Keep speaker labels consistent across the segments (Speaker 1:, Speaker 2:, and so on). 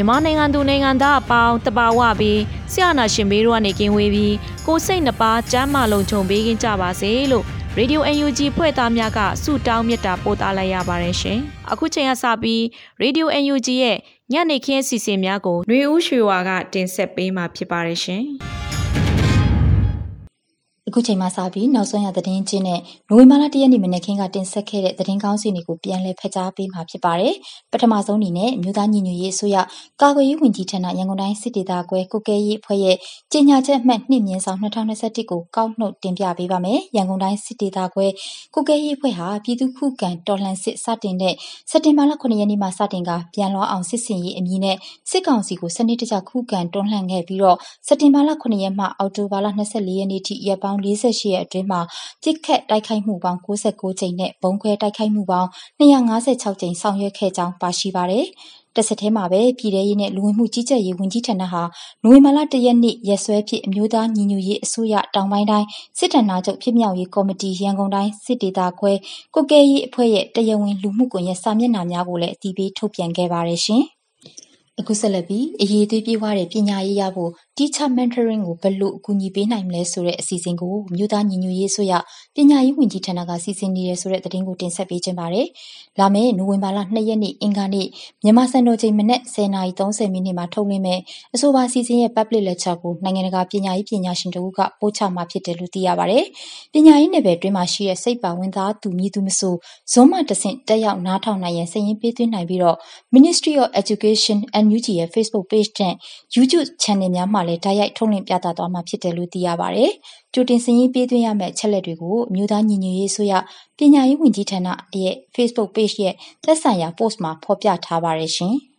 Speaker 1: မြန်မာနိုင်ငံသူနိုင်ငံသားအပေါင်းတပါဝပြီးဆရာနာရှင်ဘေးတို့ကနေကင်းဝေးပြီးကိုယ်စိတ်နှပါကျမ်းမာလုံးခြုံပေးခြင်းကြပါစေလို့ Radio UNG ဖွဲ့သားများကဆုတောင်းမြတ်တာပို့သလိုက်ရပါတယ်ရှင်။အခုချိန်ကစပြီး Radio UNG ရဲ့ညနေခင်းအစီအစဉ်များကိုຫນွေဦးရွှေဝါကတင်ဆက်ပေးမှာဖြစ်ပါတယ်ရှင်။
Speaker 2: အခုချိန်မှစပြီးနောက်ဆုံးရသတင်းချင်းနဲ့နိုဝင်ဘာလ၁ရက်နေ့မနေ့ခင်းကတင်ဆက်ခဲ့တဲ့သတင်းကောင်းစီတွေကိုပြန်လည်ဖတ်ကြားပေးမှာဖြစ်ပါတယ်။ပထမဆုံးအနေနဲ့မြို့သားညီညွတ်ရေးအစိုးရကာကွယ်ရေးဝန်ကြီးဌာနရန်ကုန်တိုင်းစစ်ဒေသခွဲကုကဲရေးအဖွဲ့ရဲ့ကြေညာချက်အမှတ်2မြင်းဆောင်2021ကိုကောက်နှုတ်တင်ပြပေးပါမယ်။ရန်ကုန်တိုင်းစစ်ဒေသခွဲကုကဲရေးအဖွဲ့ဟာပြည်သူ့ခုခံတော်လှန်စစ်စတင်တဲ့စက်တင်ဘာလ9ရက်နေ့မှာစတင်ကပြန်လွှားအောင်စစ်စင်ရေးအမည်နဲ့စစ်ကောင်စီကိုစနစ်တကျခုခံတွန်းလှန်ခဲ့ပြီးတော့စက်တင်ဘာလ9ရက်မှအောက်တိုဘာလ24ရက်နေ့ထိရက်ပေါင်း 48 ရက်အတွင်းမှာပြစ်ခတ်တိုက်ခိုက်မှုပေါင်း69ကြိမ်နဲ့ဘုံခွဲတိုက်ခိုက်မှုပေါင်း256ကြိမ် ဆောင်ရွက်ခဲ့ကြောင်း ပါရှိပါတယ်။တစ်ဆက်တည်းမှာပဲ ပြည်ထရေးနဲ့ လူဝင်မှုကြီးကြပ်ရေး ဝန်ကြီးဌာနဟာ နိုဝင်ဘာလ ၁ ရက်နေ့ ရက်စွဲဖြစ်အမျိုးသားညီညွတ်ရေးအစိုးရ တောင်ပိုင်းတိုင်း စစ်တပ်နာချုပ် ဖြစ်မြောက်ရေးကော်မတီ ရန်ကုန်တိုင်း စစ်ဒေသခွဲကုကဲရေးအဖွဲ့ရဲ့ တရားဝင် လူမှုကွန်ရက် စာမျက်နှာများကိုလည်းအတည်ပြုထုတ်ပြန်ခဲ့ပါတယ်ရှင်။အခုဆက်လက်ပြီးအရေးသွေးပြေးွားတဲ့ ပညာရေးရဖို့ teacher mentoring ကိုဘယ်လိုအကူအညီပေးနိုင်မလဲဆိုတဲ့အစီအစဉ်ကိုမြို့သားညီညွတ်ရေးဆိုရပညာရေးဝန်ကြီးဌာနကစီစဉ်နေရဆိုတဲ့သတင်းကိုတင်ဆက်ပေးခြင်းပါတယ်။လာမယ့်နိုဝင်ဘာလ2ရက်နေ့အင်္ဂါနေ့မြန်မာစံတော်ချိန်မနက်10:30မိနစ်မှာထုတ်လွှင့်မဲ့အဆိုပါစီစဉ်ရဲ့ public lecture ကိုနိုင်ငံတကာပညာရေးပညာရှင်တို့ကပို့ချမှာဖြစ်တယ်လို့သိရပါတယ်။ပညာရေးနယ်ပယ်တွင်းမှာရှိတဲ့စိတ်ပါဝင်သားသူမြည်သူမဆိုဇွန်မှတဆင့်တက်ရောက်နားထောင်နိုင်ရန်စာရင်းပေးသွင်းနိုင်ပြီးတော့ Ministry of Education NUG ရဲ့ Facebook page နဲ့ YouTube channel များမှာလည်းဓာတ်ရိုက်ထုတ်လွှင့်ပြသသွားမှာဖြစ်တယ်လို့သိရပါတယ်။ကြိုတင်စာရင်းပေးသွင်းရမယ့်အချက်အလက်တွေကိုအမျိုးသားညီညွတ်ရေးအစိုးရပညာရေးဝန်ကြီးဌာနရဲ့ Facebook page ရဲ့သက်ဆိုင်ရာ post မှာဖော်ပြထားပါတယ်ရှင်။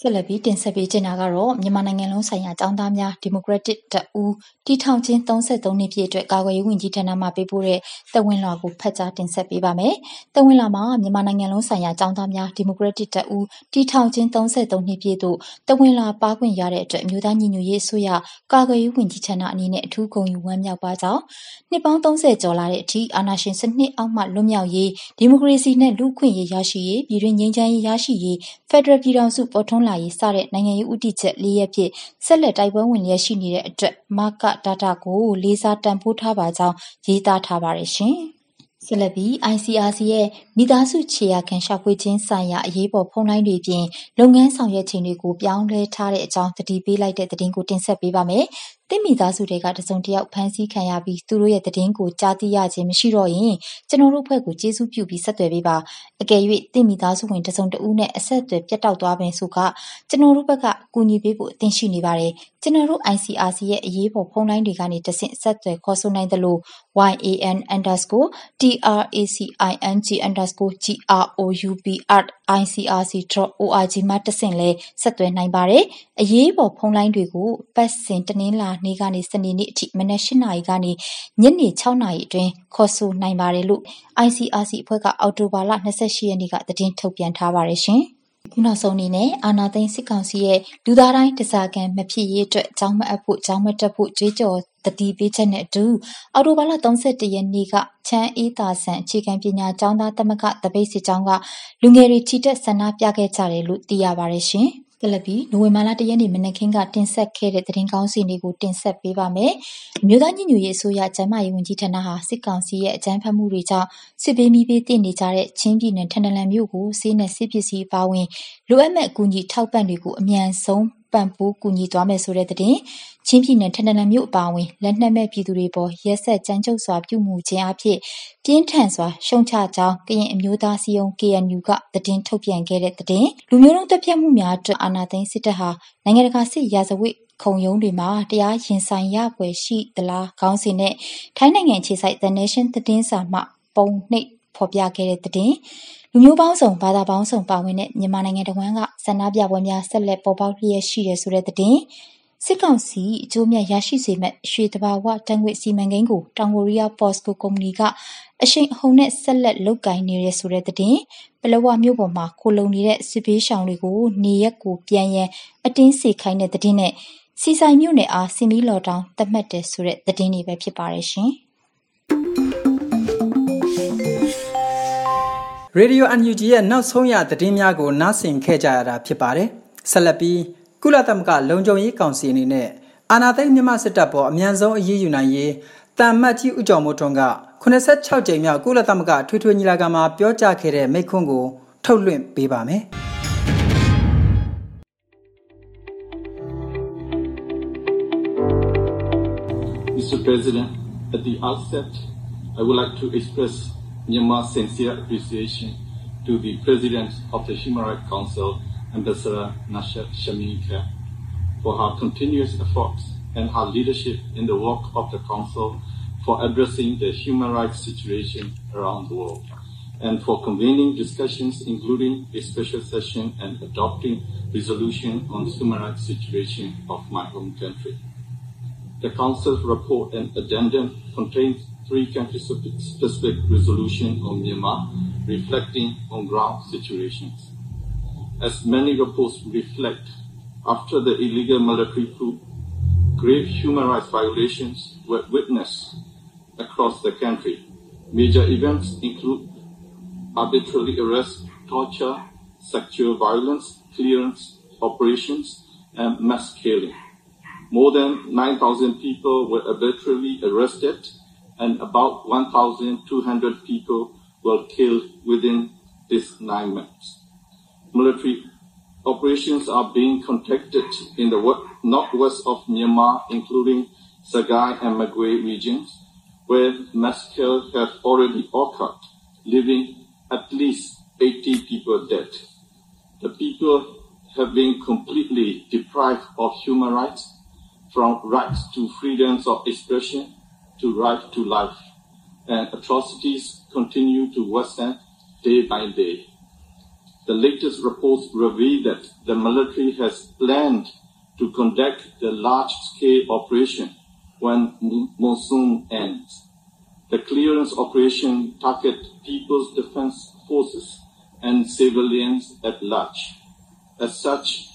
Speaker 2: ဆက်လက်ပြီးတင်ဆက်ပေးချင်တာကတော့မြန်မာနိုင်ငံလုံးဆိုင်ရာចောင်းသားများဒီမိုကရက်တစ်တပ်ဦးတီထောင်ချင်း33နှစ်ပြည့်အတွက်ကာကွယ်ရေးဝန်ကြီးဌာနမှပေးပို့တဲ့တဝင်းလွှာကိုဖတ်ကြားတင်ဆက်ပေးပါမယ်။တဝင်းလွှာမှာမြန်မာနိုင်ငံလုံးဆိုင်ရာចောင်းသားများဒီမိုကရက်တစ်တပ်ဦးတီထောင်ချင်း33နှစ်ပြည့်တို့တဝင်းလွှာပါခွင့်ရတဲ့အတွက်အမျိုးသားညီညွတ်ရေးအစိုးရကာကွယ်ရေးဝန်ကြီးဌာနအနေနဲ့အထူးဂုဏ်ယူဝမ်းမြောက်ပါကြောင်းနှစ်ပေါင်း30ကျော်လာတဲ့အထိအာဏာရှင်စနစ်အောက်မှလွတ်မြောက်ရေးဒီမိုကရေစီနဲ့လူ့အခွင့်အရေးရရှိရေးပြည်တွင်းငြိမ်းချမ်းရေးရရှိရေးဖက်ဒရယ်ပြည်ထောင်စုပေါ်ထွန်းလာရေးစတဲ့နိုင်ငံရေးဥတီချက်၄ရက်ဖြင့်ဆက်လက်တိုက်ပွဲဝင်လျက်ရှိနေတဲ့အတွက်မကဒတာကိုလေးစားတန်ဖိုးထားပါကြောင်းရေးသားထားပါတယ်ရှင်။ဆက်လက်ပြီး ICRC ရဲ့မိသားစုခြေရာခံရှာဖွေခြင်းဆိုင်ရာအရေးပေါ်ဖုန်းလိုင်းတွေပြင်လုပ်ငန်းဆောင်ရွက်ချိန်တွေကိုပြောင်းလဲထားတဲ့အကြောင်းတတိပေးလိုက်တဲ့သတင်းကိုတင်ဆက်ပေးပါမယ်။တင့်မိသားစုတွေကတစုံတယောက်ဖမ်းဆီးခံရပြီးသူတို့ရဲ့သတင်းကိုကြားသိရခြင်းမရှိတော့ရင်ကျွန်တော်တို့ဘက်ကိုကျေးဇူးပြုပြီးဆက်သွယ်ပေးပါအကယ်၍တင့်မိသားစုဝင်တစုံတဦးနဲ့အဆက်အသွယ်ပြတ်တောက်သွားပင်ဆိုကကျွန်တော်တို့ဘက်ကကူညီပေးဖို့အသင့်ရှိနေပါတယ်ကျွန်တော်တို့ ICRC ရဲ့အရေးပေါ်ဖုန်းလိုင်းတွေကနေတဆင့်ဆက်သွယ်ခေါ်ဆိုနိုင်သလို yan_tracking_groupr_icrc.org မှာတဆင့်လဲဆက်သွယ်နိုင်ပါတယ်အရေးပေါ်ဖုန်းလိုင်းတွေကိုပတ်စဉ်တနင်္လာနေ့ကနေစနေနေ့အထိမနက်၈နာရီကနေညနေ၆နာရီအတွင်းခေါ်ဆိုနိုင်ပါတယ်လို့ ICRC အဖွဲ့ကအောက်တိုဘာလ28ရက်နေ့ကသတင်းထုတ်ပြန်ထားပါတယ်ရှင်။ခုနောက်ဆုံးအနေနဲ့အာနာသိန်းစစ်ကောင်စီရဲ့လူသားတိုင်းတစားကံမဖြစ်ရေးအတွက်ကြောင်းမအပ်ဖို့ကြောင်းမတက်ဖို့ကြွေးကြော်တတိပေးချက်နဲ့အတူအော်တိုဘာလ31ရက်နေ့ကချမ်းအေးသာဆန်အခြေခံပညာကျောင်းသားသမဂ္ဂတပိတ်စစ်ကျောင်းကလူငယ်တွေချီတက်ဆန္ဒပြခဲ့ကြတယ်လို့သိရပါတယ်ရှင်။ ကလပီနိုဝင်ဘာလ၁ရက်နေ့မနက်ခင်းကတင်ဆက်ခဲ့တဲ့သတင်းကောင်းစီတွေကိုတင်ဆက်ပေးပါမယ်။အမျိုးသားညီညွတ်ရေးအစိုးရကျန်းမာရေးဝန်ကြီးဌာနဟာစစ်ကောင်စီရဲ့အကြမ်းဖက်မှုတွေကြောင့်စစ်ပေးမိပေးတည်နေကြတဲ့ချင်းပြည်နယ်ထန်တလန်မြို့ကိုစေးနဲ့စစ်ပစ္စည်းပါဝင်လိုအပ်မဲ့အကူအညီထောက်ပံ့တွေကိုအမြန်ဆုံးပံ့ပိုးကူညီသွားမယ်ဆိုတဲ့သတင်း ချင်းပြည်နယ်ထန်တလန်မြို့အပါအဝင်လက်နက်မဲ့ပြည်သူတွေပေါ်ရက်ဆက်ကြမ်းကြုတ်စွာပြုမှုခြင်းအဖြစ်ပြင်းထန်စွာရှုံချကြောင်းကရင်အမျိုးသားစီယုံ KNU ကသတင်းထုတ်ပြန်ခဲ့တဲ့သတင်းလူမျိုးတုံးတပ်ဖြတ်မှုများအတွက်အာဏာသိမ်းစစ်တပ်ဟာနိုင်ငံတကာစစ်ရာဇဝတ်ခုံရုံးတွေမှာတရားရင်ဆိုင်ရပွဲရှိသလားခေါင်းစဉ်နဲ့ထိုင်းနိုင်ငံခြေဆိုင် The Nation သတင်းစာမှပုံနှိပ်ဖော်ပြခဲ့တဲ့သတင်းလူမျိုးပေါင်းစုံဘာသာပေါင်းစုံပါဝင်တဲ့မြန်မာနိုင်ငံတဝန်းကဆန္ဒပြပွဲများဆက်လက်ပေါ်ပေါက်လျက်ရှိတယ်ဆိုတဲ့သတင်း စစ်ကောင်စီအကျိုးမြတ်ရရှိစေမဲ့ရွှေတဘာဝတန်ခွေစီမံကိန်းကိုတောင်ကိုရီးယားပေါ့စကိုကုမ္ပဏီကအရှိန်အဟုန်နဲ့ဆက်လက်လုပ်ကိုင်နေရဆိုတဲ့သတင်းပလဝမြို့ပေါ်မှာခိုလုံနေတဲ့စစ်ပေးရှောင်တွေကိုနေရက်ကိုပြန်ရန်အတင်းစေခိုင်းတဲ့သတင်းနဲ့စီဆိုင်မြို့နယ်အားစင်မီလော်တောင်းသတ်မှတ်တယ်ဆိုတဲ့သတင်းတွေပဲဖြစ်ပါတယ်ရှင်။
Speaker 3: ရေဒီယို UNG ရဲ့နောက်ဆုံးရသတင်းများကိုနားဆင်ခဲ့ကြရတာဖြစ်ပါတယ်။ဆက်လက်ပြီး ကုလသမဂ္ဂလုံခြုံရေးကောင်စီအနေနဲ့အာဏာသိမ်းမြန်မာစစ်တပ်ပေါ်အ мян ဆုံးအရေးယူနိုင်ရေးတမ်မတ်ကြီးဦးကျော်မိုးထွန်းက86ကြိမ်မြောက်ကုလသမဂ္ဂထွေထွေညီလာခံမှာပြောကြားခဲ့တဲ့မိန့်ခွန်းကိုထုတ်လွှင့်ပေးပါမယ်။
Speaker 4: Mr. President, at the outset, I would like to express Myanmar's sincere appreciation to the President of the Human Rights Council, Ambassador Nasha Shamika, for her continuous efforts and her leadership in the work of the Council for addressing the human rights situation around the world and for convening discussions including a special session and adopting resolution on the human rights situation of my home country. The Council report and addendum contains three country-specific resolutions on Myanmar reflecting on ground situations. As many reports reflect, after the illegal military coup, grave human rights violations were witnessed across the country. Major events include arbitrary arrest, torture, sexual violence, clearance operations, and mass killing. More than 9,000 people were arbitrarily arrested, and about 1,200 people were killed within these nine months. Military operations are being conducted in the northwest of Myanmar, including Sagai and Magwe regions, where massacres have already occurred, leaving at least 80 people dead. The people have been completely deprived of human rights, from rights to freedoms of expression to right to life, and atrocities continue to worsen day by day. The latest reports reveal that the military has planned to conduct the large-scale operation when monsoon ends. The clearance operation target People's Defense Forces and civilians at large. As such,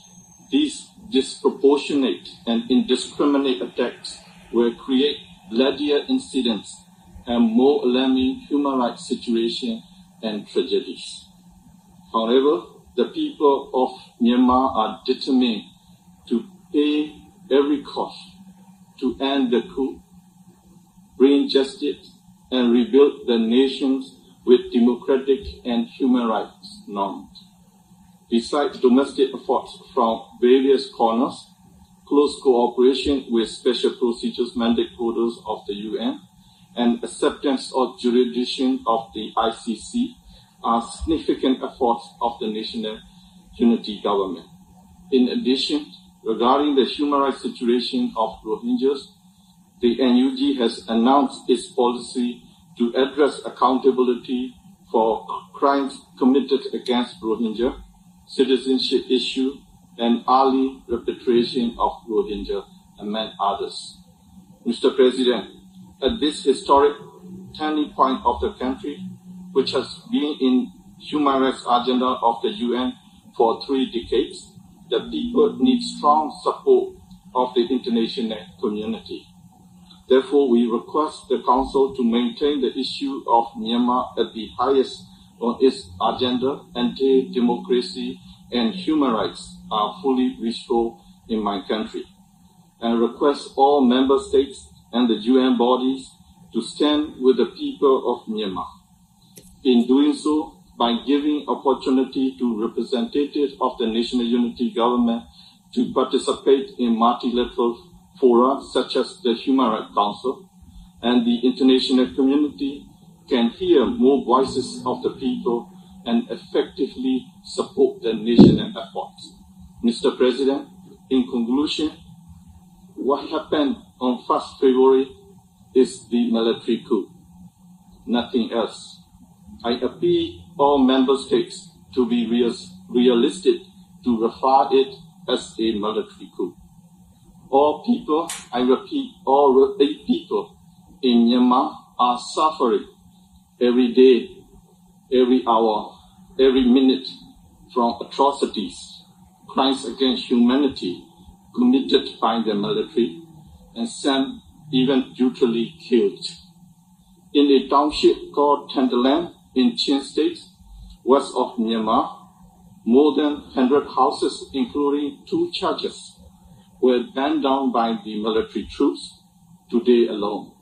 Speaker 4: these disproportionate and indiscriminate attacks will create bloodier incidents and more alarming human rights situation and tragedies. However, the people of Myanmar are determined to pay every cost to end the coup, bring justice, and rebuild the nations with democratic and human rights norms. Besides domestic efforts from various corners, close cooperation with special procedures mandate holders of the UN, and acceptance of jurisdiction of the ICC are significant efforts of the national unity government. In addition, regarding the human rights situation of Rohingyas, the NUG has announced its policy to address accountability for crimes committed against Rohingya, citizenship issue, and early repatriation of Rohingya, among others. Mr. President, at this historic turning point of the country, which has been in human rights agenda of the UN for three decades, the people need strong support of the international community. Therefore, we request the Council to maintain the issue of Myanmar at the highest on its agenda, anti-democracy and human rights are fully restored in my country and request all member states and the UN bodies to stand with the people of Myanmar. In doing so, by giving opportunity to representatives of the National Unity Government to participate in multilateral fora such as the Human Rights Council, and the international community can hear more voices of the people and effectively support the national efforts. Mr. President, in conclusion, what happened on 1st February is the military coup. Nothing else. I appeal all member states to be real, realistic to refer it as a military coup. All people, I repeat, all eight people in Myanmar are suffering every day, every hour, every minute from atrocities, crimes against humanity committed by the military, and some even brutally killed. In a township called Tandaland in Chin State, west of Myanmar, more than 100 houses, including two churches, were burned down by the military troops today alone.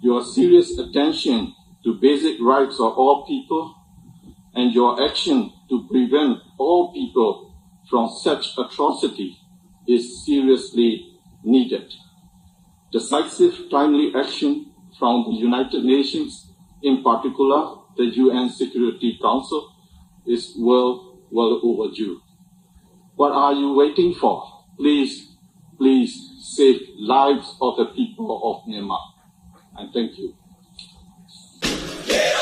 Speaker 4: Your serious attention to basic rights of all people and your action to prevent all people from such atrocity is seriously needed. Decisive, timely action from the United Nations, in particular the UN Security Council, is well, well overdue. What are you waiting for? Please, please save lives of the people of Myanmar. And thank you.
Speaker 1: ရေ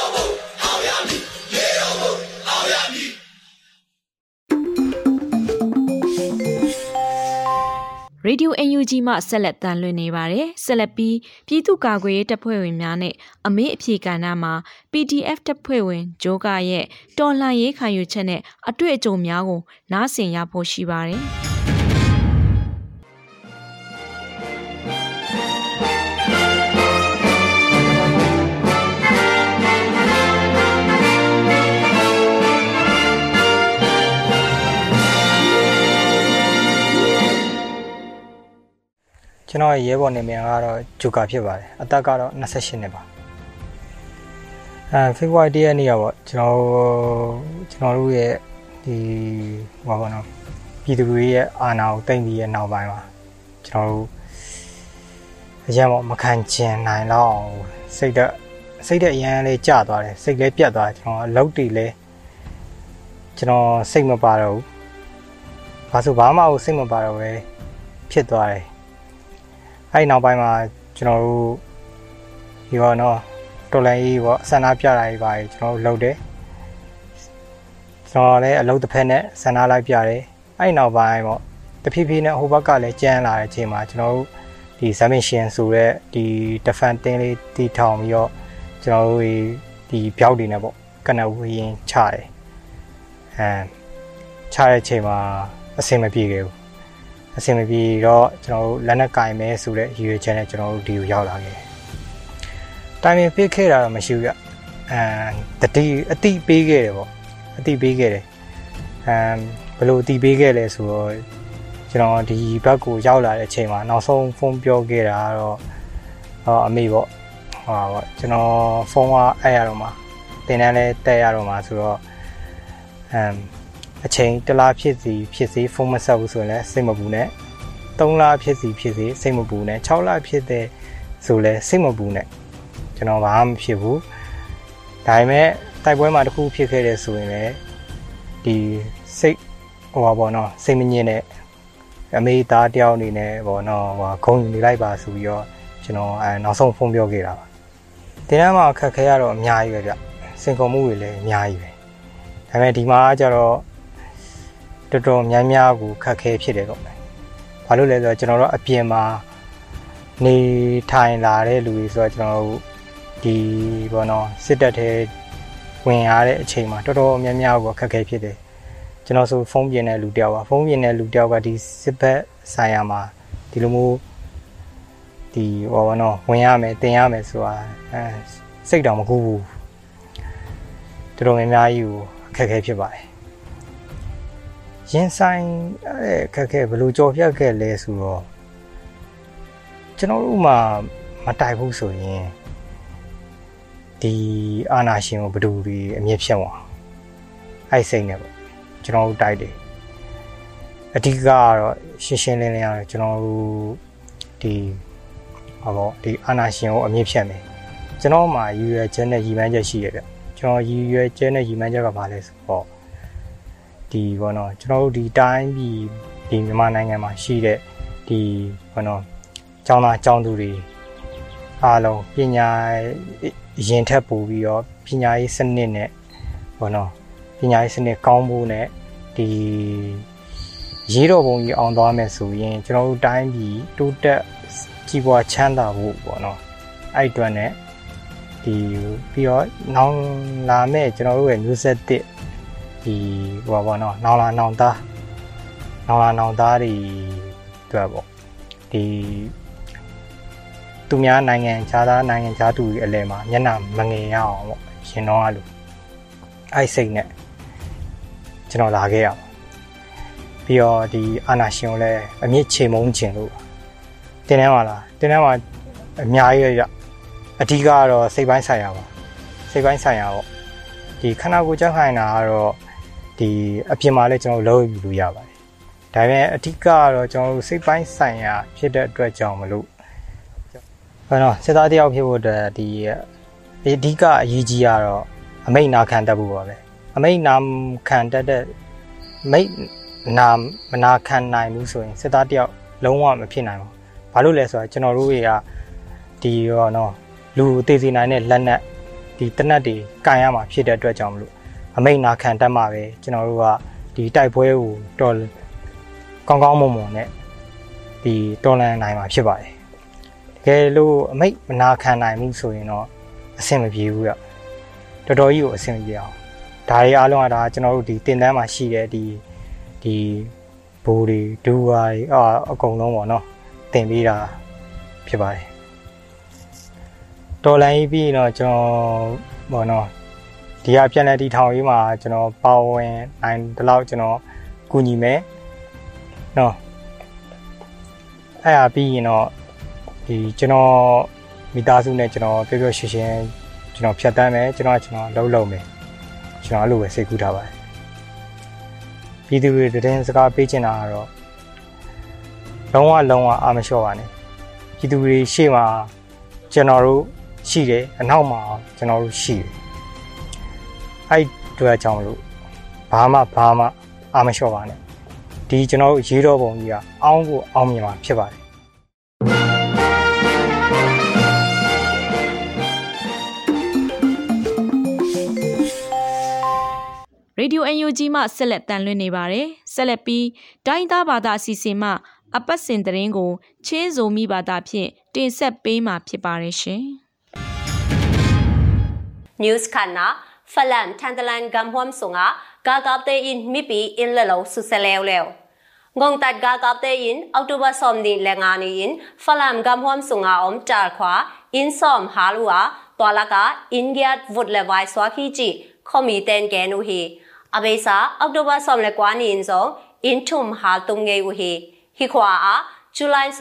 Speaker 1: ဒီယို UNG မှဆက်လက်တန်လွှင့်နေပါတယ်ဆက်လက်ပြီးပြည်သူ့ကာကွယ်ရေးတပ်ဖွဲ့ဝင်များနဲ့အမေးအဖြေကဏ္ဍမှာ PDF တပ်ဖွဲ့ဝင်ဂျိုးကရဲ့တော်လှန်ရေးခံယူချက်နဲ့အတွေ့အကြုံများကိုနားဆင်ရဖို့ရှိပါတယ်
Speaker 5: ကျွန်တော်ရဲဘော်နေမြန်ကတော့ဂျူကာဖြစ်ပါတယ်အသက်ကတော့28နှစ်ပါအဲဖေဖော်ဝါရီရက်နေ့ကပေါ့ကျွန်တော်ကျွန်တော်တို့ရဲ့ဒီဟောပါတော့ပြည်သူတွေရဲ့အာဏာကိုတင်ပြီးရဲ့နောက်ပိုင်းမှာကျွန်တော်တို့အရင်ပေါ့မခံကျင်နိုင်တော့စိတ်သက်စိတ်သက်အရန်လေးကျသွားတယ်စိတ်လေးပြတ်သွားတယ်ကျွန်တော်အလုပ်တီလေးကျွန်တော်စိတ်မပါတော့ဘူးဘာလို့ဘာမှစိတ်မပါတော့ပဲဖြစ်သွားတယ် အဲ့နောက်ပိုင်းမှာကျွန်တော်တို့ဒီပေါ့နော်တော်လိုင်းကြီးပေါ့ဆန္ဒပြတာကြီးပါကျွန်တော်တို့လုပ်တယ်ကျွန်တော်လည်းအလုပ်တစ်ဖက်နဲ့ဆန္ဒလိုက်ပြတယ်အဲ့နောက်ပိုင်းပေါ့တဖြည်းဖြည်းနဲ့ဟိုဘက်ကလည်းကြမ်းလာတဲ့အချိန်မှာကျွန်တော်တို့ဒီဇမင်ရှင်ဆိုတဲ့ဒီ defense တင်းလေးတီထောင်ပြီးတော့ကျွန်တော်တို့ဒီဘျောက်တွေနဲ့ပေါ့ကနဝရင်ချတယ်အဲချတဲ့အချိန်မှာအဆင်မပြေခဲ့ဘူး အဆင်မပြေတော့ကျွန်တော်တို့လက်နက်ကင်မဲဆိုတဲ့ရည်ရွယ်ချက်နဲ့ကျွန်တော်တို့ဒီကိုရောက်လာခဲ့တယ်။တိုင်ပင်ပေးခဲ့တာတော့မရှိဘူးကြ။အဲတတိအတိပေးခဲ့တယ်ပေါ့။အတိပေးခဲ့တယ်။အဲဘယ်လိုအတိပေးခဲ့လဲဆိုတော့ကျွန်တော်ဒီဘက်ကိုရောက်လာတဲ့အချိန်မှာနောက်ဆုံးဖုန်းပြောခဲ့တာကတော့အမေပေါ့။ဟာပေါ့ကျွန်တော်ဖုန်းကအဲ့ရတော့မှတင်တန်းလဲတက်ရတော့မှဆိုတော့အမ် အချိန်တစ်လားဖြစ်စီဖြစ်စီဖုန်းမဆက်ဘူးဆိုရင်လည်းစိတ်မပူနဲ့3လဖြစ်စီဖြစ်စီစိတ်မပူနဲ့6လဖြစ်တဲ့ဆိုလည်းစိတ်မပူနဲ့ကျွန်တော်ဘာမှမဖြစ်ဘူးဒါပေမဲ့တိုက်ပွဲမှာတစ်ခုဖြစ်ခဲ့တယ်ဆိုရင်လည်းဒီစိတ်ဟိုပါဘောနော်စိတ်မငြင်းနဲ့အမေသားတယောက်အနေနဲ့ဘောနော်ဟိုခုံယူနေလိုက်ပါဆိုပြီးတော့ကျွန်တော်အဲနောက်ဆုံးဖုန်းပြောခဲ့တာပါတင်းတန်းမှာခက်ခဲရတော့အများကြီးပဲဗျစင်ကုန်မှုတွေလည်းအများကြီးပဲဒါပေမဲ့ဒီမှာကျတော့ တော်တော်များများကိုခက်ခဲဖြစ်တယ်တော့ဘာလို့လဲဆိုတော့ကျွန်တော်တို့အပြင်မှာနေထိုင်လာတဲ့လူတွေဆိုတော့ကျွန်တော်တို့ဒီဘောနော်စစ်တပ်ထဲဝင်ရတဲ့အချိန်မှာတော်တော်များများကိုခက်ခဲဖြစ်တယ်ကျွန်တော်ဆိုဖုန်းပြင်တဲ့လူတယောက်ပါဖုန်းပြင်တဲ့လူတယောက်ကဒီစစ်ဘက်ဆိုင်ရာမှာဒီလိုမျိုးဒီဟောဘောနော်ဝင်ရမယ်တင်ရမယ်ဆိုတာအဲစိတ်တော်မကူဘူးတော်တော်များများကြီးကိုအခက်ခဲဖြစ်ပါတယ် ရင်ဆိုင်အဲ့ခက်ခဲဘယ်လိုကြော်ဖြတ်ခဲ့လဲဆိုတော့ကျွန်တော်တို့မှမတိုက်ဘူးဆိုရင်ဒီအာနာရှင်ကိုဘယ်သူတွေအမြင့်ဖြတ်သွားအဲ့စိတ်နဲ့ပေါ့ကျွန်တော်တို့တိုက်တယ်အဓိကကတော့ရှင်းရှင်းလင်းလင်းကတော့ကျွန်တော်တို့ဒီဟောပေါ့ဒီအာနာရှင်ကိုအမြင့်ဖြတ်မယ်ကျွန်တော်မှရည်ရွယ်ချက်နဲ့ရည်မှန်းချက်ရှိရပြကျွန်တော်ရည်ရွယ်ချက်နဲ့ရည်မှန်းချက်ကဘာလဲဆိုတော့ ဒီဘောနော်ကျွန်တော်တို့ဒီတိုင်းပြည်ဒီမြန်မာနိုင်ငံမှာရှိတဲ့ဒီဘောနော်ကျောင်းသားကျောင်းသူတွေအားလုံးပညာရင်ထက်ပို့ပြီးတော့ပညာရေးစနစ်နဲ့ဘောနော်ပညာရေးစနစ်ကောင်းဖို့နဲ့ဒီရေးတော်ပုံကြီးအောင်သွားမယ်ဆိုရင်ကျွန်တော်တို့တိုင်းပြည်တိုးတက်ကြီးပွားချမ်းသာဖို့ပေါ့နော်အဲ့အတွက်နဲ့ဒီပြီးတော့နောင်လာမဲ့ကျွန်တော်တို့ရဲ့မျိုးဆက်တစ် ဒီဟိုပါပေါ့နော်နောင်လာနောင်သားနောင်လာနောင်သားတွေအတွက်ပေါ့ဒီသူများနိုင်ငံခြားသားနိုင်ငံခြားသူတွေအလဲမှာမျက်နှာမငယ်ရအောင်ပေါ့ရှင်တော့အဲ့လိုအဲ့စိတ်နဲ့ကျွန်တော်လာခဲ့ရပါပြီးတော့ဒီအာနာရှင်ကိုလည်းအမြင့်ချေမုန်းခြင်းလို့တင်းထဲမှာလားတင်းထဲမှာအများကြီးရအဓိကကတော့စိတ်ပိုင်းဆိုင်ရာပါစိတ်ပိုင်းဆိုင်ရာပေါ့ဒီခန္ဓာကိုယ်ကြောက်ခိုင်းတာကတော့ ဒီအပြင်မှာလည်းကျွန်တော်လုံးယူလို့ရပါတယ်ဒါပေမဲ့အဓိကကတော့ကျွန်တော်တို့စိတ်ပိုင်းဆိုင်ရာဖြစ်တဲ့အတွက်ကြောင့်မလို့ဟောနော်စစ်သားတယောက်ဖြစ်ဖို့အတွက်ဒီအဓိကအရေးကြီးကတော့အမိတ်နာခံတတ်ဖို့ပါပဲအမိတ်နာခံတတ်တဲ့မိတ်နာမနာခံနိုင်ဘူးဆိုရင်စစ်သားတယောက်လုံးဝမဖြစ်နိုင်ဘူးဘာလို့လဲဆိုတော့ကျွန်တော်တို့တွေကဒီရောနော်လူသေစီနိုင်တဲ့လက်နက်ဒီတနက်တွေကင်ရမှာဖြစ်တဲ့အတွက်ကြောင့်မလို့ အမိတ်နာခံတတ်မှာပဲကျွန်တော်တို့ကဒီတိုက်ပွဲကိုတော်ကောင်းကောင်းမွန်မွန်နဲ့ဒီတော်လန်နိုင်မှာဖြစ်ပါတယ်တကယ်လို့အမိတ်မနာခံနိုင်မှုဆိုရင်တော့အဆင်မပြေဘူးရတော်တော်ကြီးကိုအဆင်မပြေအောင်ဒါတွေအားလုံးကဒါကျွန်တော်တို့ဒီတင်တန်းမှာရှိတဲ့ဒီဒီဘိုးတွေဒူဝါတွေအာအကုန်လုံးပေါ့နော်တင်ပေးတာဖြစ်ပါတယ်တော်လန်ကြီးပြီးတော့ကျွန်တော်ပေါ့နော် ဒီဟာပြန်လဲတီထောင်ရေးမှာကျွန်တော်ပါဝင်နိုင်ဒီလောက်ကျွန်တော်ကူညီမယ်နော်အဲ့ဒါပြီးရင်တော့ဒီကျွန်တော်မိသားစုနဲ့ကျွန်တော်ပြောပြောရှင်းရှင်းကျွန်တော်ဖြတ်တန်းမယ်ကျွန်တော်ကျွန်တော်လှုပ်လှုပ်မယ်ကျွန်တော်အဲ့လိုပဲစိတ်ကူးထားပါတယ်ပြည်သူတွေတည်င်းစကားပေးချင်တာကတော့လုံးဝလုံးဝအာမလျှော့ပါနဲ့ပြည်သူတွေရှေ့မှာကျွန်တော်တို့ရှိတယ်အနောက်မှာကျွန်တော်တို့ရှိတယ် အဲ့တွေ့အကြောင်းလို့ဘာမှဘာမှအာမလျှော့ပါနဲ့ဒီကျွန်တော်တို့ရေးတော်ပုံကြီးကအောင်းဖို့အောင်းမြင်မှာဖြစ်ပါတယ်
Speaker 1: ရေဒီယို UNG မှဆက်လက်တန်လွှင့်နေပါတယ်ဆက်လက်ပြီးဒိုင်းသားဘာသာအစီအစဉ်မှအပတ်စဉ်သတင်းကိုချင်းစုံမိဘာသာဖြင့်တင်ဆက်ပေးမှာဖြစ်ပါတယ်ရှင်
Speaker 6: news kana falan thandalan gamhom sunga gagapte in mipi in lelo suselew lew ngong tat gagapte in october somni lenga ni in falam gamhom sunga om tar khwa in som halua twalaka ingiat vut lewai swakhi ji khomi ten ke nu hi abesa october som le kwa ni in so in thum hal tum nge u hi hi khwa a ဇူလိုင်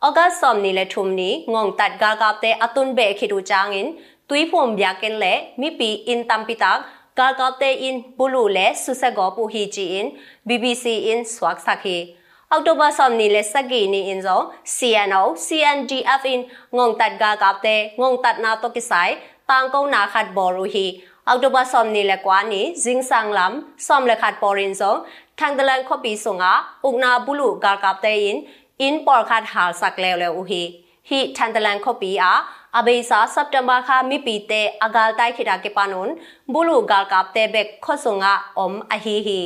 Speaker 6: som ni le ni ni in ngong tat ga gap te hong tung u a hi manin kho jang bo ba gal tai khin sa u hi ya august som ni le thum ni ngong tat ga gap te atun be khi du chang in tui phom bya ken le mi pi in tam pi tak ga gap te in bulu le su sa go pu hi ji in bbc in swak sakhi အောက်တိုဘာဆောင်နီလေစကီနီအင်ဇော CNO CNDF in ငုံတတ်ဂါကပ်တဲ့ငုံတတ်နာတော့ကိဆိုင်တန်ကုန်းနာခတ်ဘောရူဟီအောက်တိုဘာဆောင်နီလေကွာနီဇင်းဆန်လမ်ဆောင်လေခတ်ပေါ်ရင်ဇောထန်ဒလန်ခေါပီဆုငါဥကနာဘူးလူဂါကပ်တဲ့ in in ပေါ်ခတ်ဟာဆက်လေလေဦးဟီဟီထန်ဒလန်ခေါပီအာအဘေစာစက်တဘာခါမိပီတေအဂါလတိုင်ခိတာကေပနွန်ဘူးလူဂါကပ်တဲ့ဘက်ခေါဆုငါအုံအဟီဟီ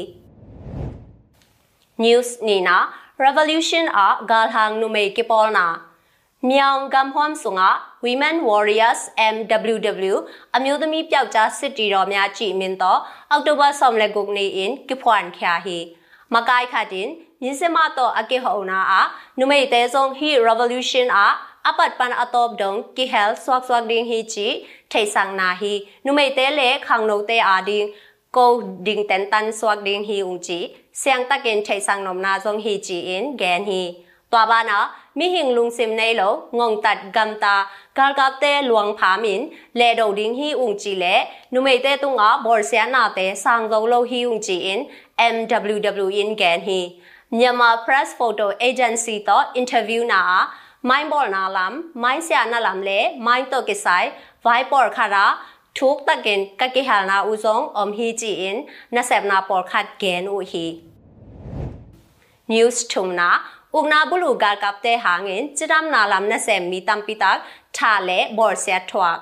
Speaker 6: news nina revolution a galhang numei kipolna myang gamhwam sunga women warriors mww အမျိုးသမီးပျောက်ကြားစစ်တီတော်များကြည်မင်းတော့အောက်တိုဘာဆောင်လက်ကုတ်နေ in ကိဖွန်ခ ्या ဟီမကိုင်ခတ် 인세마 또 아게 허우나 아 누메이 대송 히 레볼루션 아 apat pan atop dong ki hel swak swak ding hi chi thei sang na hi numei te le khang no te a ding ko ding ten tan swak ding hi ung chi siang ta ken thei sang nom na jong hi chi in gen hi twa ba na mi hing lung sim nei lo ngong tat gam ta kal kap te luang pha min le do ding hi ung chi le numei te tung a bor sia na te sang zo lo hi ung chi in mww in gen hi မြန်မာ press photo agency တော့ interview နာမိုင်းဘော်နာလမ်မိုင်းဆရာနာလမ်လေမိုင်းတော့ကိဆိုင် viber ခါရာทุกตะเกนกะกิหานาอุซงอมฮีจีอินนาเซบนาปอร์คัดเกนอุฮี news ทุมนาอุกนาบุลูกากับเตหางอินจิรามนาลำนเซมมีตัมปิตักทาเลบอร์เซียทวก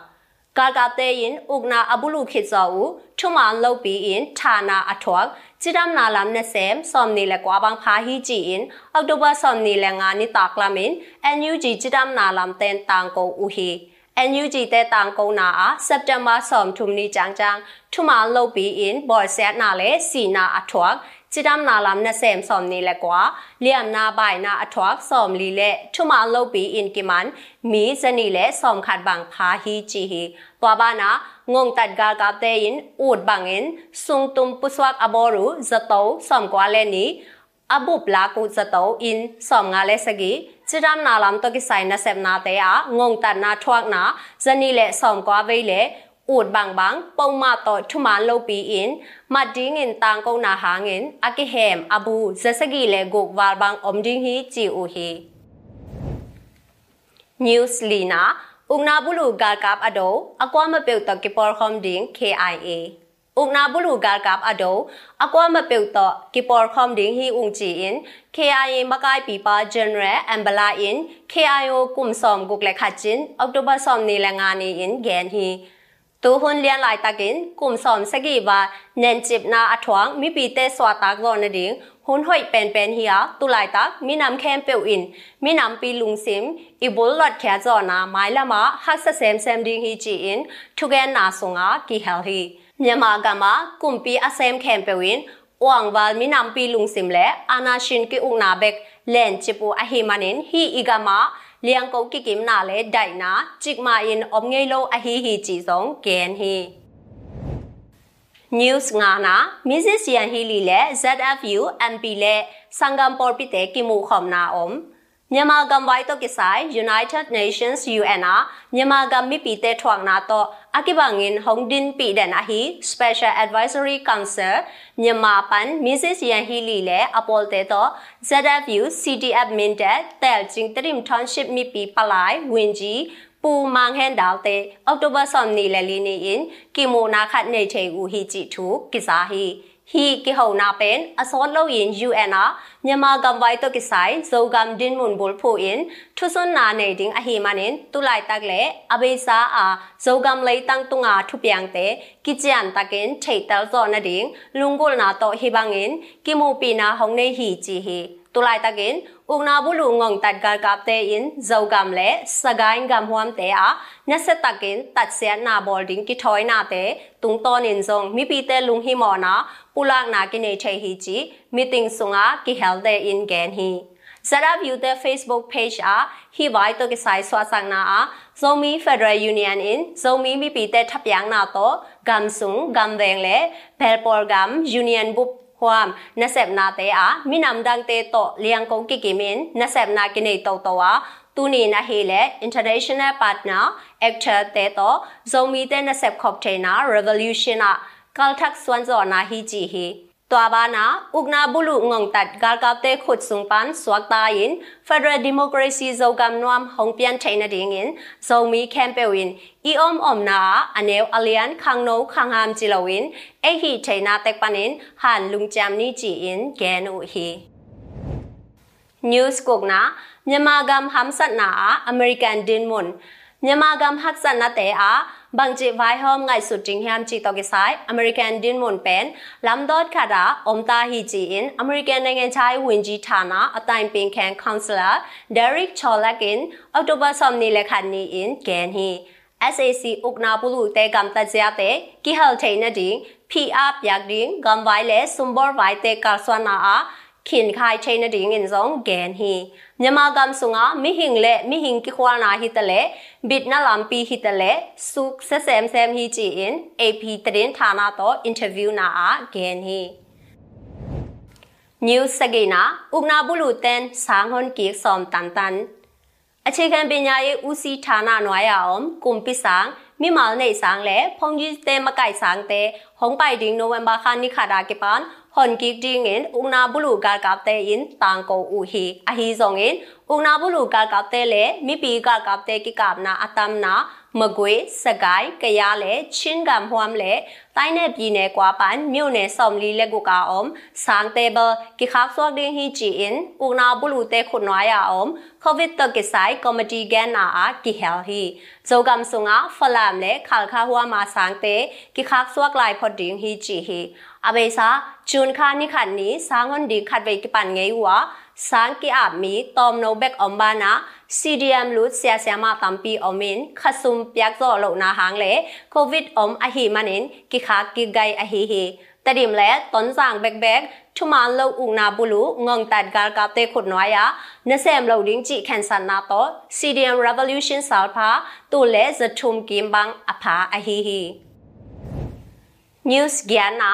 Speaker 6: กากับเตยินอุกนาอบุลูขิดซออูทุมานโลปีอินทานาอทวกจิรามนาลำนเซมซอมนีเลกว่าบางพาฮีจีอินออกตุบาซอมนีเลงานิตากลามินเอ็นยูจีจิรามนาลำเตนตางโกอูฮี NUG တဲ့တန်ကုန်းနာအားစက်တင်ဘာဆောမ်ထုမနီချန်ချန်ထုမာလုတ်ပြီး in ဘော်ဆက်နာလေစီနာအထွတ် จิดามนาลำนะเซมสอมนี่แหละกว่าเลียมนาบายนาอทวักสอมลีเละทุมาโลปีอินกิมันมีสนีเละสอมขัดบังพาฮีจีฮีตัวบ้านางงตัดกากับเตอินอูดบังอินซุงตุมปุสวักอบอรูจะโตสอมกว่าเลนี้အဘုပလာကုဇတောအင်som nga le sagi chiram na lam to ki sai na sep na te a ngong tat na thuak na zani le som kwa ve le อูดบางบางปงมาต่อทุมาโลปีอินมาดิงินตางกงนาหางินอากิเฮมอบูเซสกีเลกกวาลบางอมดิงฮีจีอูฮีนิวส์ลีนาอุกนาบุลูกากับอโดอความาเปียวตอกิปอร์คอมดิง KIA อุกนาบุลูกากับอโดอความาเปียวตอกิปอร์คอมดิงฮีอุงจีอิน KIA มากายปีปาเจเนเรแอมบลาอิน KIO กุมซอมกุกเลขัดจินออกตุบาซอมนีแลงานีอินแกนฮี ตูหุนเลียนลายตะกินกลุ่มสอมสกีบาเนนจิบนาอถวงมีปีเตสวาตากรอนดิงหุนห้อยเป็นเป็นเฮียตุลายตักมีน้ำแคมเปียวอินมีน้ำปีลุงซิมอีบุลลอดแคจอนาไม้ละมาฮักเซมเซมดิงฮีจีอินทุกแกนนาสงอากีเฮลฮีမြန်မာကမှာကွန်ပီအဆမ်ခဲမ်ပဝင်းဝမ်ဝါလ်မီနမ်ပီလုံစင်လေအာနာရှင်ကေဥနာဘက်လန်ချပူအဟီမနင်ဟီအီဂမာ เลียงกกิกิมนาเลไดนาจิกมาอินอมเงโลอหีฮีจีซงเกนฮี news ngana mrs yan hili le zfu mp le sangam por pite kimu khomna om မြန်မာကံဝိုင်တော့ကိဆိုင် United Nations UN မြန်မာကံမိပီတဲ့ထွန်နာတော့ အကိဘငင်ဟောင်ဒင်ပီဒန်အဟီ Special Advisory Council မြန်မာပန် Mrs. Yan Hili လေအပေါ်တဲ့တော့ ZFU CTF Minted တဲလချင်းတရင် Township မိပီပလိုက်ဝင်ကြီးပူမန်ဟန်ဒါတဲ့အောက်တိုဘာဆမ်နီလေလီနေင်ကီမိုနာခတ်နေချေဦးဟီချီထူကိစားဟီ ဟီကိဟောနာပန်အစောလို့ရင် UN မြန်မာကံဝိုင်တော့ကိဆိုင်ဇောဂမ်ဒင်မွန်ဘုလ်ဖိုအင်ထုစွန်နာနေဒင်းအဟီမနင်တူလိုက်တက်လေအဘေစာအာဇောဂမ်လေတန်းတုငါထုပြန်တဲ့ကိချန်တကင်ထိတ်တယ်ဇောနဒင်းလုံဂုလနာတော့ဟိဘငင်ကိမိုပီနာဟောင်းနေဟီချီဟီตุลายตะกินอุกนาบุลุงงตัดกากับเตอินเจ้ากำเลสกายกำหวมเตอะ นเสตะกินตัดเสียนาบอลดิงกิถอยนาเตตุงตอนินซงมีปีเตลุงฮิมอนาปุลากนากินเนเชฮีจีมีติงสุงากิเฮลเตอินแกนฮี Zara view the Facebook page a hi bai to ke sai swa sang na a Zomi Federal Union in Zomi mi pi te thap yang na to gam sung gam weng le Belpor gam Union bup ဟွမ်နဆက်နာတေအာမိနမ်ဒန်တေတောလျံကုံကိကိမင်နဆက်နာကိနေတောတောဝါ တူနီနာဟေလေ international partner actor တေတောဇုံမီတေနဆက်ခေါပတေနာ revolution နာကလထက်စွမ်ဇောနာဟီဂျီဟီตัวบานาอุกนาบุลุงงตัดกาลกาเตขุดสุงปันสวกตายิน Federal Democracy โจกำนวมหงเปียนไทยนาดิงินโจมีแคมเปวินอีอมอมนาอเนวอเลียนคังโนคังหามจิลวินเอฮีไทยนาเตกปันินหันลุงจามนีจีอินแกนูฮี News กุกนาမြန်မာကမ်ဟမ်ဆတ်နာအမေရိကန်ဒင်မွန်မြန်မာကမ်ဟက်ဆတ်နာတေအာบางจีไวหอมไงสุดจริงแฮมจีตอกิไซอเมริกันดินมุนเป็นลำดอดคาดาอมตาฮีจีอินอเมริกันในงานใช้วินจีฐานะอตายเป็นแคนคอนซูลาเดริกชอลลักินออกตุบาซอมนีเลขันนีอินแกนฮี SAC อุกนาปุลุเตกัมตัจยาเตกิฮัลเทนดิง PR ပြက်ဒင်းဂမ်ဝိုင်လေဆွမ်ဘောဝိုင်တေကာဆွာနာအာ ขินคายเ ခင်ခိုင်ချိနဒီငင်ဇုံဂန်ဟီမြန်မာကမ်ဆုငါမိဟင်လေမိဟင်ကိခွာနာဟီတလေဘစ်နာလမ်ပီဟီတလေဆုခဆဆမ်ဆမ်ဟီချီအင် AP သတင်းဌာနတော့အင်တာဗျူးနာအာဂန်ဟီ News Sagina Umna Buluten Sanghon Ki Som Tan Tan အခြေခံပညာရေးဦးစီးဌာနနွားရအောင်ကွန်ပစ်ဆောင်မိမောင်နေဆောင်လေဖုန်ကြီးတဲမကိုက်ဆောင်တဲဟုံပိုင်ဒင်းနိုဝင်ဘာခါနိခါဒါကေပန် ဟွန်ကီဒီငင်ဥနာဘူလူကာကပ်တဲအင်တန်ကိုဥဟီအဟီဇုံငင်ဥနာဘူလူကာကပ်တဲလေမိပီကာကပ်တဲကိကပ်နာအတမ်နာမကွေစကိုင်းကရလေချင်းကမ်ဟွမ်လေတိုင်းနယ်ပြည်နယ်ကွာပန်မြို့နယ်ဆောင်လီလက်ကိုကာအုံးဆန်တေဘကိခါဆော့ဒင်းဟီချီအင်ဥနာဘူလူတဲခွန်နွားရအုံးကိုဗစ်တကိဆိုင်ကော်မတီဂန်နာအာကိဟဲဟီဇောကမ်ဆုငါဖလမ်လေခါခါဟွာမာဆန်တေကိခါဆော့ကလိုက်ဖော်ဒင်းဟီချီဟီ အဘေစာဂျွန်ခါနိခန်နီစာငွန်ဒီခတ်ဝေကပန်ငေဝါစန်ကီအမီတ ோம் နိုဘက်အွန်ဘာနာ CDM လူဆယာဆယာမတမ်ပီအမင်ခဆုမ်ပြက်ဇောလောနာဟန်လေကိုဗစ်အွန်အဟီမနင်ကိခါကိဂိုင်အဟီဟီတဒီမလဲတွန်ဆောင်ဘက်ဘက်ထုမလောဥနာဘူးလူငုံတတ်ဂါကပ်တဲ့ခုနွားယာနဆမ်လောဒင်းကြည့်ခန်ဆန်နာတော့ CDM Revolution ဆောက်ဖာတူလဲဇထုမ်ကင်ဘန်းအဖာအဟီဟီ News Gyanna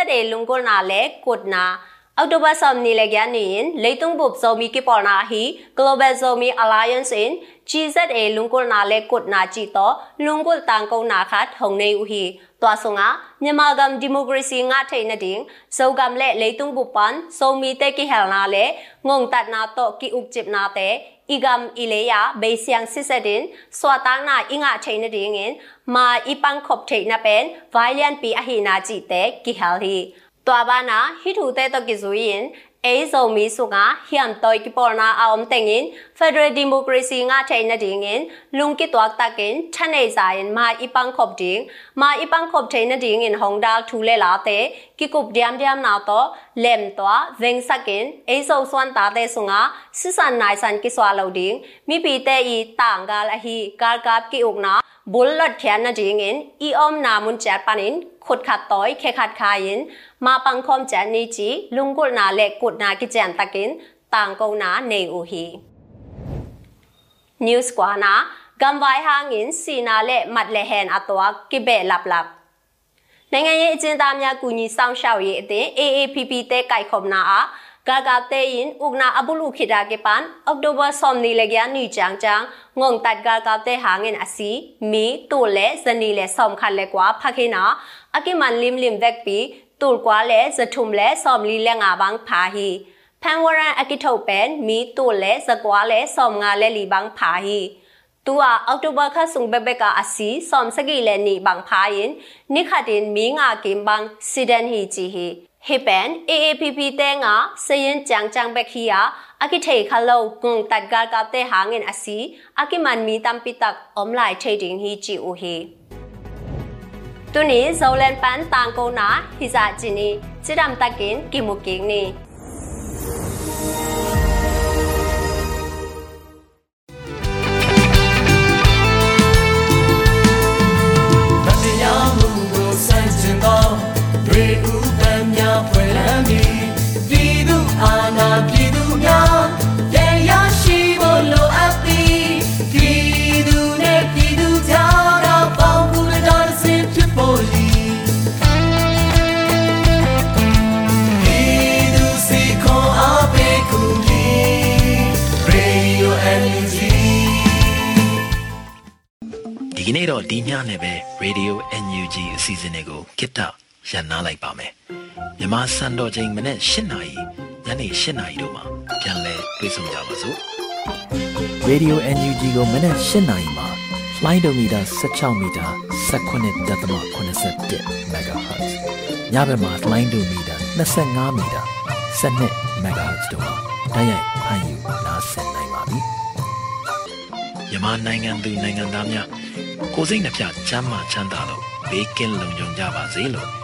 Speaker 6: က်ဒေလုံကိုနာလေကုတ်နာအောက်တိုဘာဆောင်နီလေကန်နီင်လေတုံဘုပ်ဇောမီကိပေါ်နာဟီ Global Zomi Alliance in GZA လုံကိုနာလေကုတ်နာကြည့်တော့လုံကိုတန်ကုန်းနာခတ်ထုံနေဦးဟီတွာဆုံငါမြန်မာကမ်ဒီမိုကရေစီငါထိန်နေတင်ဇောကမ်လေလေတုံဘုပန်ဇောမီတေကိဟယ်နာလေငုံတတ်နာတော့ကိဥပจิบနာတဲ့ igam ileya beisiang sisadin swatang na inga chaina dingin ma ipang khop theina pen violent pi ahina ji te ki hal hi twa ba na hi thu te to ki zuin အဲဇုံမီဆုငါဟျမ်တိုကိပေါ်နာအောင်တင်ငင်ဖက်ဒရယ်ဒီမိုကရေစီငါထိုင်နေဒင်းငင်လုံကိတွာတကင်ထနေဆိုင်မာအီပန်ခေါပ်ဒင်းမာအီပန်ခေါပ်ထိုင်နေဒင်းငင်ဟောင်ဒါထူလေလာတဲ့ကိကုပ်ဒျမ်ဒျမ်နာတော့လမ်တွာဝင်းစကင်အဲဇုံစွမ်တာတဲ့ဆုငါစစ်စန်နိုင်စန်ကိဆွာလောဒင်းမိပီတဲ့ဤတန်ဂါလဟီကာကာကိဥကနာ มตัวเวงสักินเอโซสวนตาเตสุงาสิสันนายสันกิสวาลาวดิงมีปีเตอีต่างกาลอหีกาลกาบกิอุกนาบุลลดแขนนาดิงินอีออมนามุนแจดปานินขุดขัดต้อยเคขัดคายินมาปังคอมแจนนีจีลุงกุลนาเล็กกุดนากิจนตะกินต่างกงนาเนอูฮีนิวส์กว่านากัมไวหางินสีนาเละมัดเลแฮนอตัวกิเบลับลับနိုင်ငံရေးအကျဉ်းသားများကူညီဆောင်ရှောက်ရေးအသင်း AAPP တဲကြိုက်ခုံနာအား gagate in ugna abulu khida ke pan october somni le gya ni chang chang ngong tat gagate hangen asi mi to le zani le som khan le kwa phakena akiman lim lim vek pi tur kwa le zathum le som li le nga bang pha hi phan waran akithau pen mi to le zakwa le som nga le li bang pha hi ตัวอักตุบะค่ะสุงเบเบกาอสีสอมสกีเลนีบางพายินนิคาดินมีงากิมบางซิเดนฮีจีฮี hipen aapp te nga seyen chang chang bek hiya aki thei khalo gung tat gar ka te hangin asi aki man mi tam pi tak omlai trading hi chi u hi tu ni zolen pan tang ko na hi za chi ni chidam takin kimuking ni ဖွင့်လန်းပြီးပြည်သူအာဏာပြည်သူများပြန်ရရှိဖို့လိုအပ်သည်ပြည်သူနဲ့ပြည်သူကြားတော့ပေါင်းကူနဲ့တော်စင်ဖြစ်ပေါ်လီပြည်သူစီခေါ်အားပေးကူလီ Radio NUG
Speaker 7: ဒီကနေ့တော့ဒီညနဲ့ပဲ Radio NUG အစီအစဉ်တွေကိုကစ်တာ ရန်နာလိုက်ပါမယ်မြမစံတော်ချိန်မနေ့၈နာရီညနေ၈နာရီတို့မှာပြန်လည်တွေ့ဆုံကြပါစို့
Speaker 8: Radio NUG ကိုမနေ့၈နာရီမှာ flight meter 16 meter 19.87 MHz ညဘက်မှာ flight meter 25 meter 12 MHz တို့မှာတိုက်ရိုက်ဖမ်းယူနားဆင်နိုင်ပါပြီ
Speaker 7: မြန်မာနိုင်ငံသူနိုင်ငံသားများကိုစိတ်နှပြချမ်းမာချမ်းသာလို့ဘေးကင်းလုံခြုံကြပါစေလို့